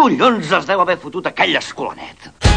collons es deu haver fotut aquell escolanet?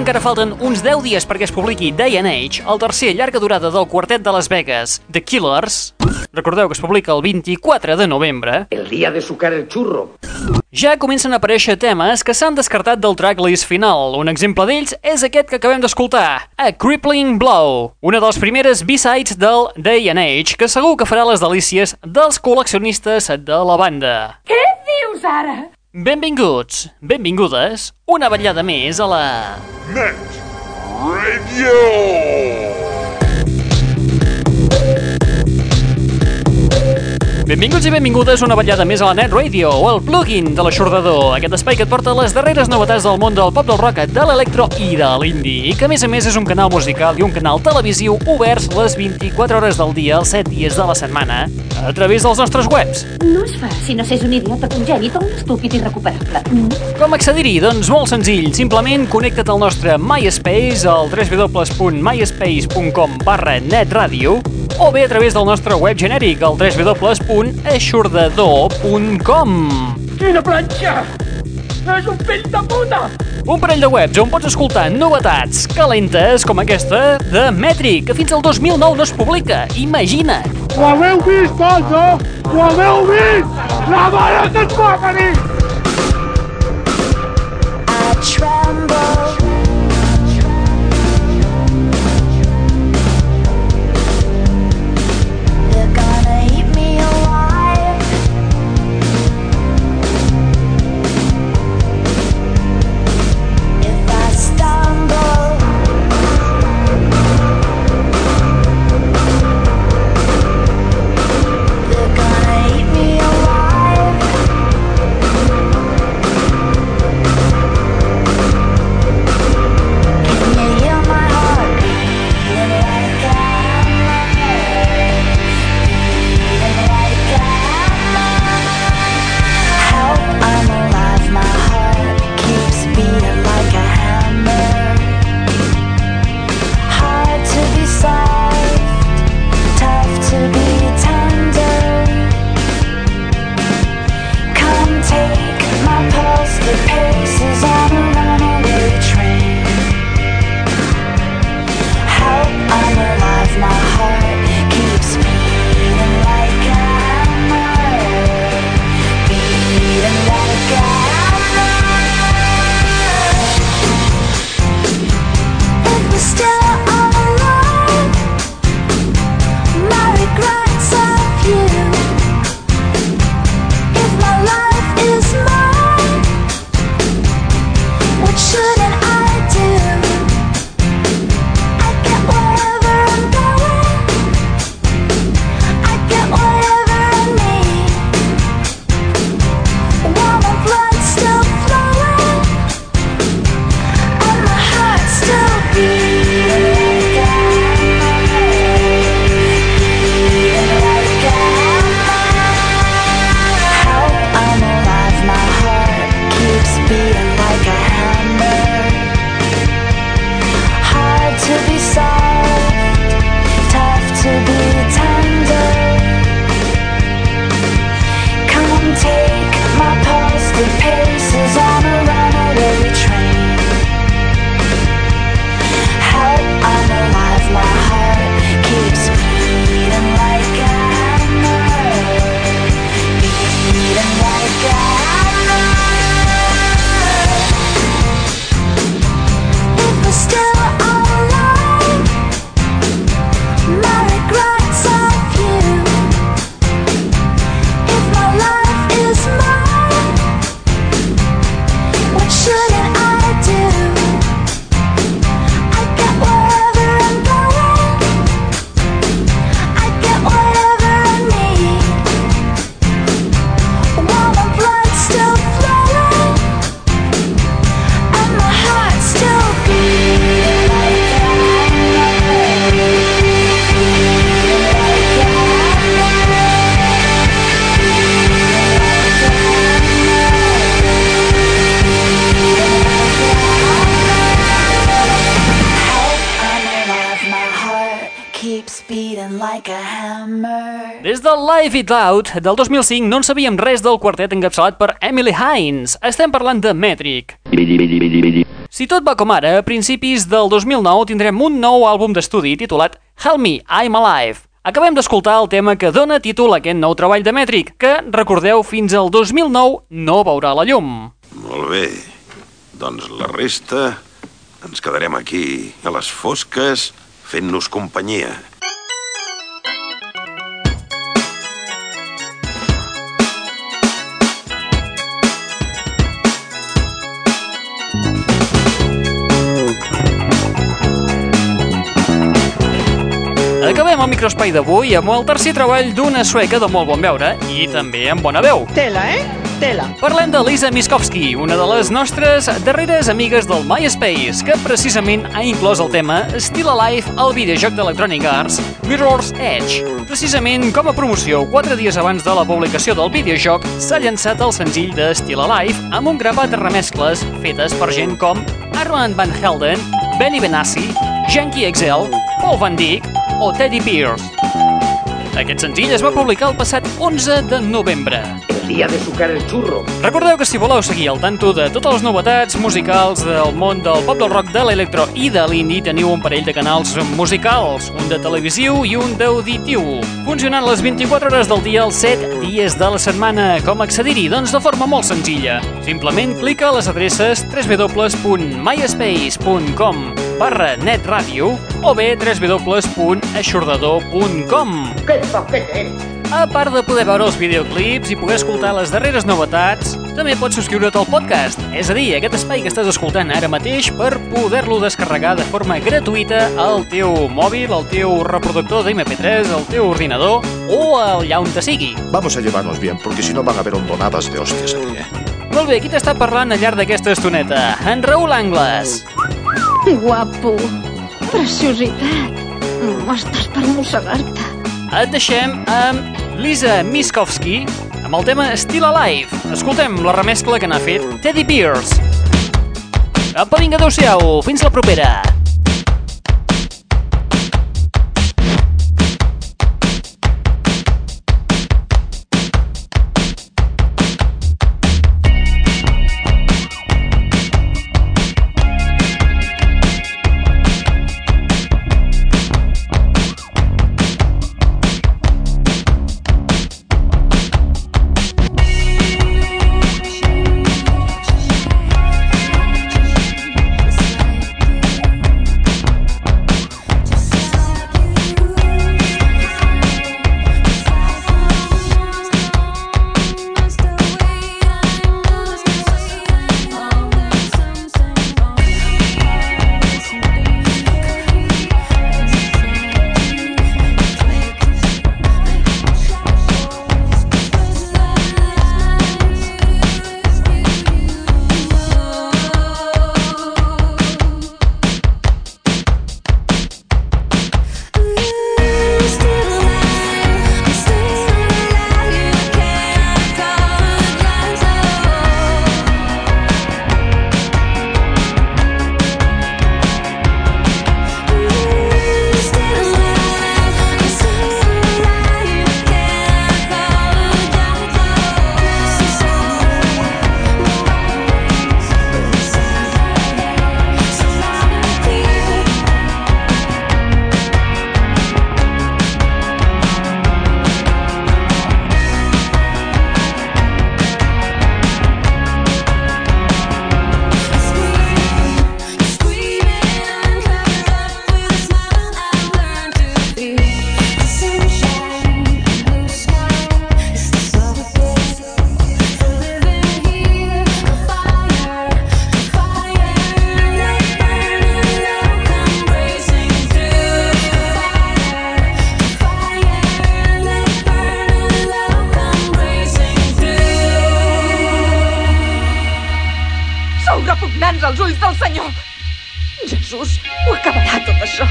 Encara falten uns 10 dies perquè es publiqui Day and Age, el tercer llarga durada del quartet de Las Vegas, The Killers, recordeu que es publica el 24 de novembre, El día de sucar el churro. ja comencen a aparèixer temes que s'han descartat del tracklist final. Un exemple d'ells és aquest que acabem d'escoltar, A Crippling Blow, una de les primeres B-sides del Day and Age, que segur que farà les delícies dels col·leccionistes de la banda. Què dius ara? Benvinguts, benvingudes, una vetllada més a la... Net Radio. Benvinguts i benvingudes una vetllada més a la Net Radio, o el plugin de l'aixordador, aquest espai que et porta les darreres novetats del món del pop del rock, de l'electro i de l'indie, i que a més a més és un canal musical i un canal televisiu oberts les 24 hores del dia, els 7 dies de la setmana, a través dels nostres webs. No es fa si no s'és un idiota congènit o un estúpid irrecuperable. Mm? Com accedir-hi? Doncs molt senzill, simplement connecta't al nostre MySpace, al www.myspace.com barra netradio, o bé a través del nostre web genèric, al www.aixordador.com. Quina planxa! És un fill de puta! Un parell de webs on pots escoltar novetats calentes com aquesta de Metri, que fins al 2009 no es publica. Imagina't! Ho haveu vist, tots, no? Ho haveu vist! La mare que ens va venir! Live It Loud del 2005 no en sabíem res del quartet encapçalat per Emily Hines. Estem parlant de Metric. Si tot va com ara, a principis del 2009 tindrem un nou àlbum d'estudi titulat Help Me, I'm Alive. Acabem d'escoltar el tema que dona títol a aquest nou treball de Metric, que, recordeu, fins al 2009 no veurà la llum. Molt bé. Doncs la resta ens quedarem aquí, a les fosques, fent-nos companyia. Microespai d'avui amb el tercer treball d'una sueca de molt bon veure i també amb bona veu. Tela, eh? Tela. Parlem de Lisa Miskovsky, una de les nostres darreres amigues del MySpace, que precisament ha inclòs el tema Still Alive al videojoc d'Electronic Arts Mirror's Edge. Precisament com a promoció, quatre dies abans de la publicació del videojoc, s'ha llançat el senzill de Still Alive amb un grapat de remescles fetes per gent com Armand Van Helden, Benny Benassi, Yankee Excel, Paul Van Dyck o Teddy Pierce. Aquest senzill es va publicar el passat 11 de novembre. El día de sucar el churro. Recordeu que si voleu seguir al tanto de totes les novetats musicals del món del pop del rock, de l'electro i de l'indie, teniu un parell de canals musicals, un de televisiu i un d'auditiu, funcionant les 24 hores del dia, els 7 dies de la setmana. Com accedir-hi? Doncs de forma molt senzilla. Simplement clica a les adreces www.myspace.com barra netradio o bé www.aixordador.com ¡Qué paquete eres! a part de poder veure els videoclips i poder escoltar les darreres novetats, també pots subscriure't al podcast, és a dir, aquest espai que estàs escoltant ara mateix per poder-lo descarregar de forma gratuïta al teu mòbil, al teu reproductor d'MP3, al teu ordinador o allà on te sigui. Vamos a llevarnos bien, porque si no van a haber hondonadas de hostias aquí, ¿eh? Molt bé, qui t'està parlant al llarg d'aquesta estoneta? En Raül Angles. Guapo, preciositat. No estàs per mossegar-te. Et deixem amb Lisa Miskovsky amb el tema Still Alive. Escoltem la remescla que n'ha fet Teddy Pierce. Apa, vinga, adeu-siau. Fins la propera. Sou repugnants als ulls del Senyor. Jesús, ho acabarà tot això.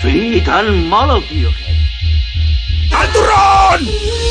Sí, tan mal el tio aquest. ¡Al turrón!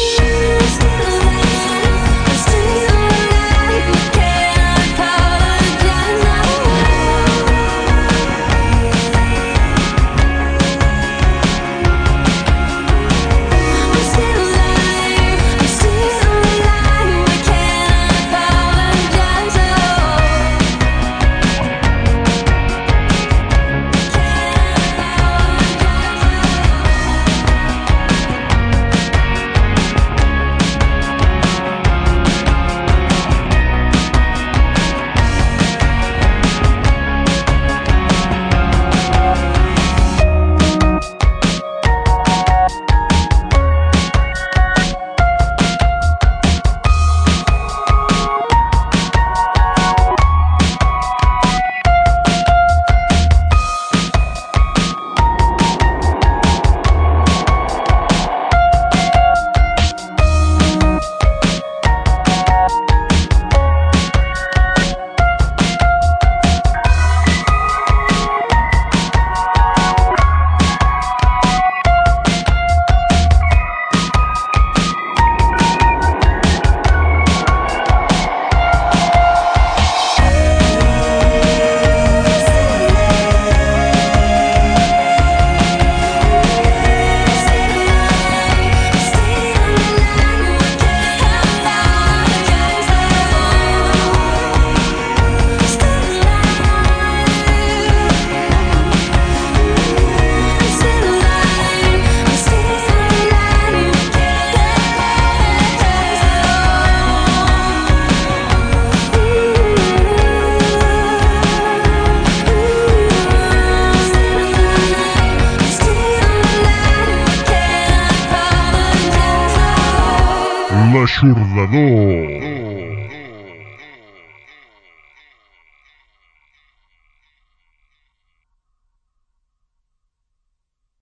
L'aixordador.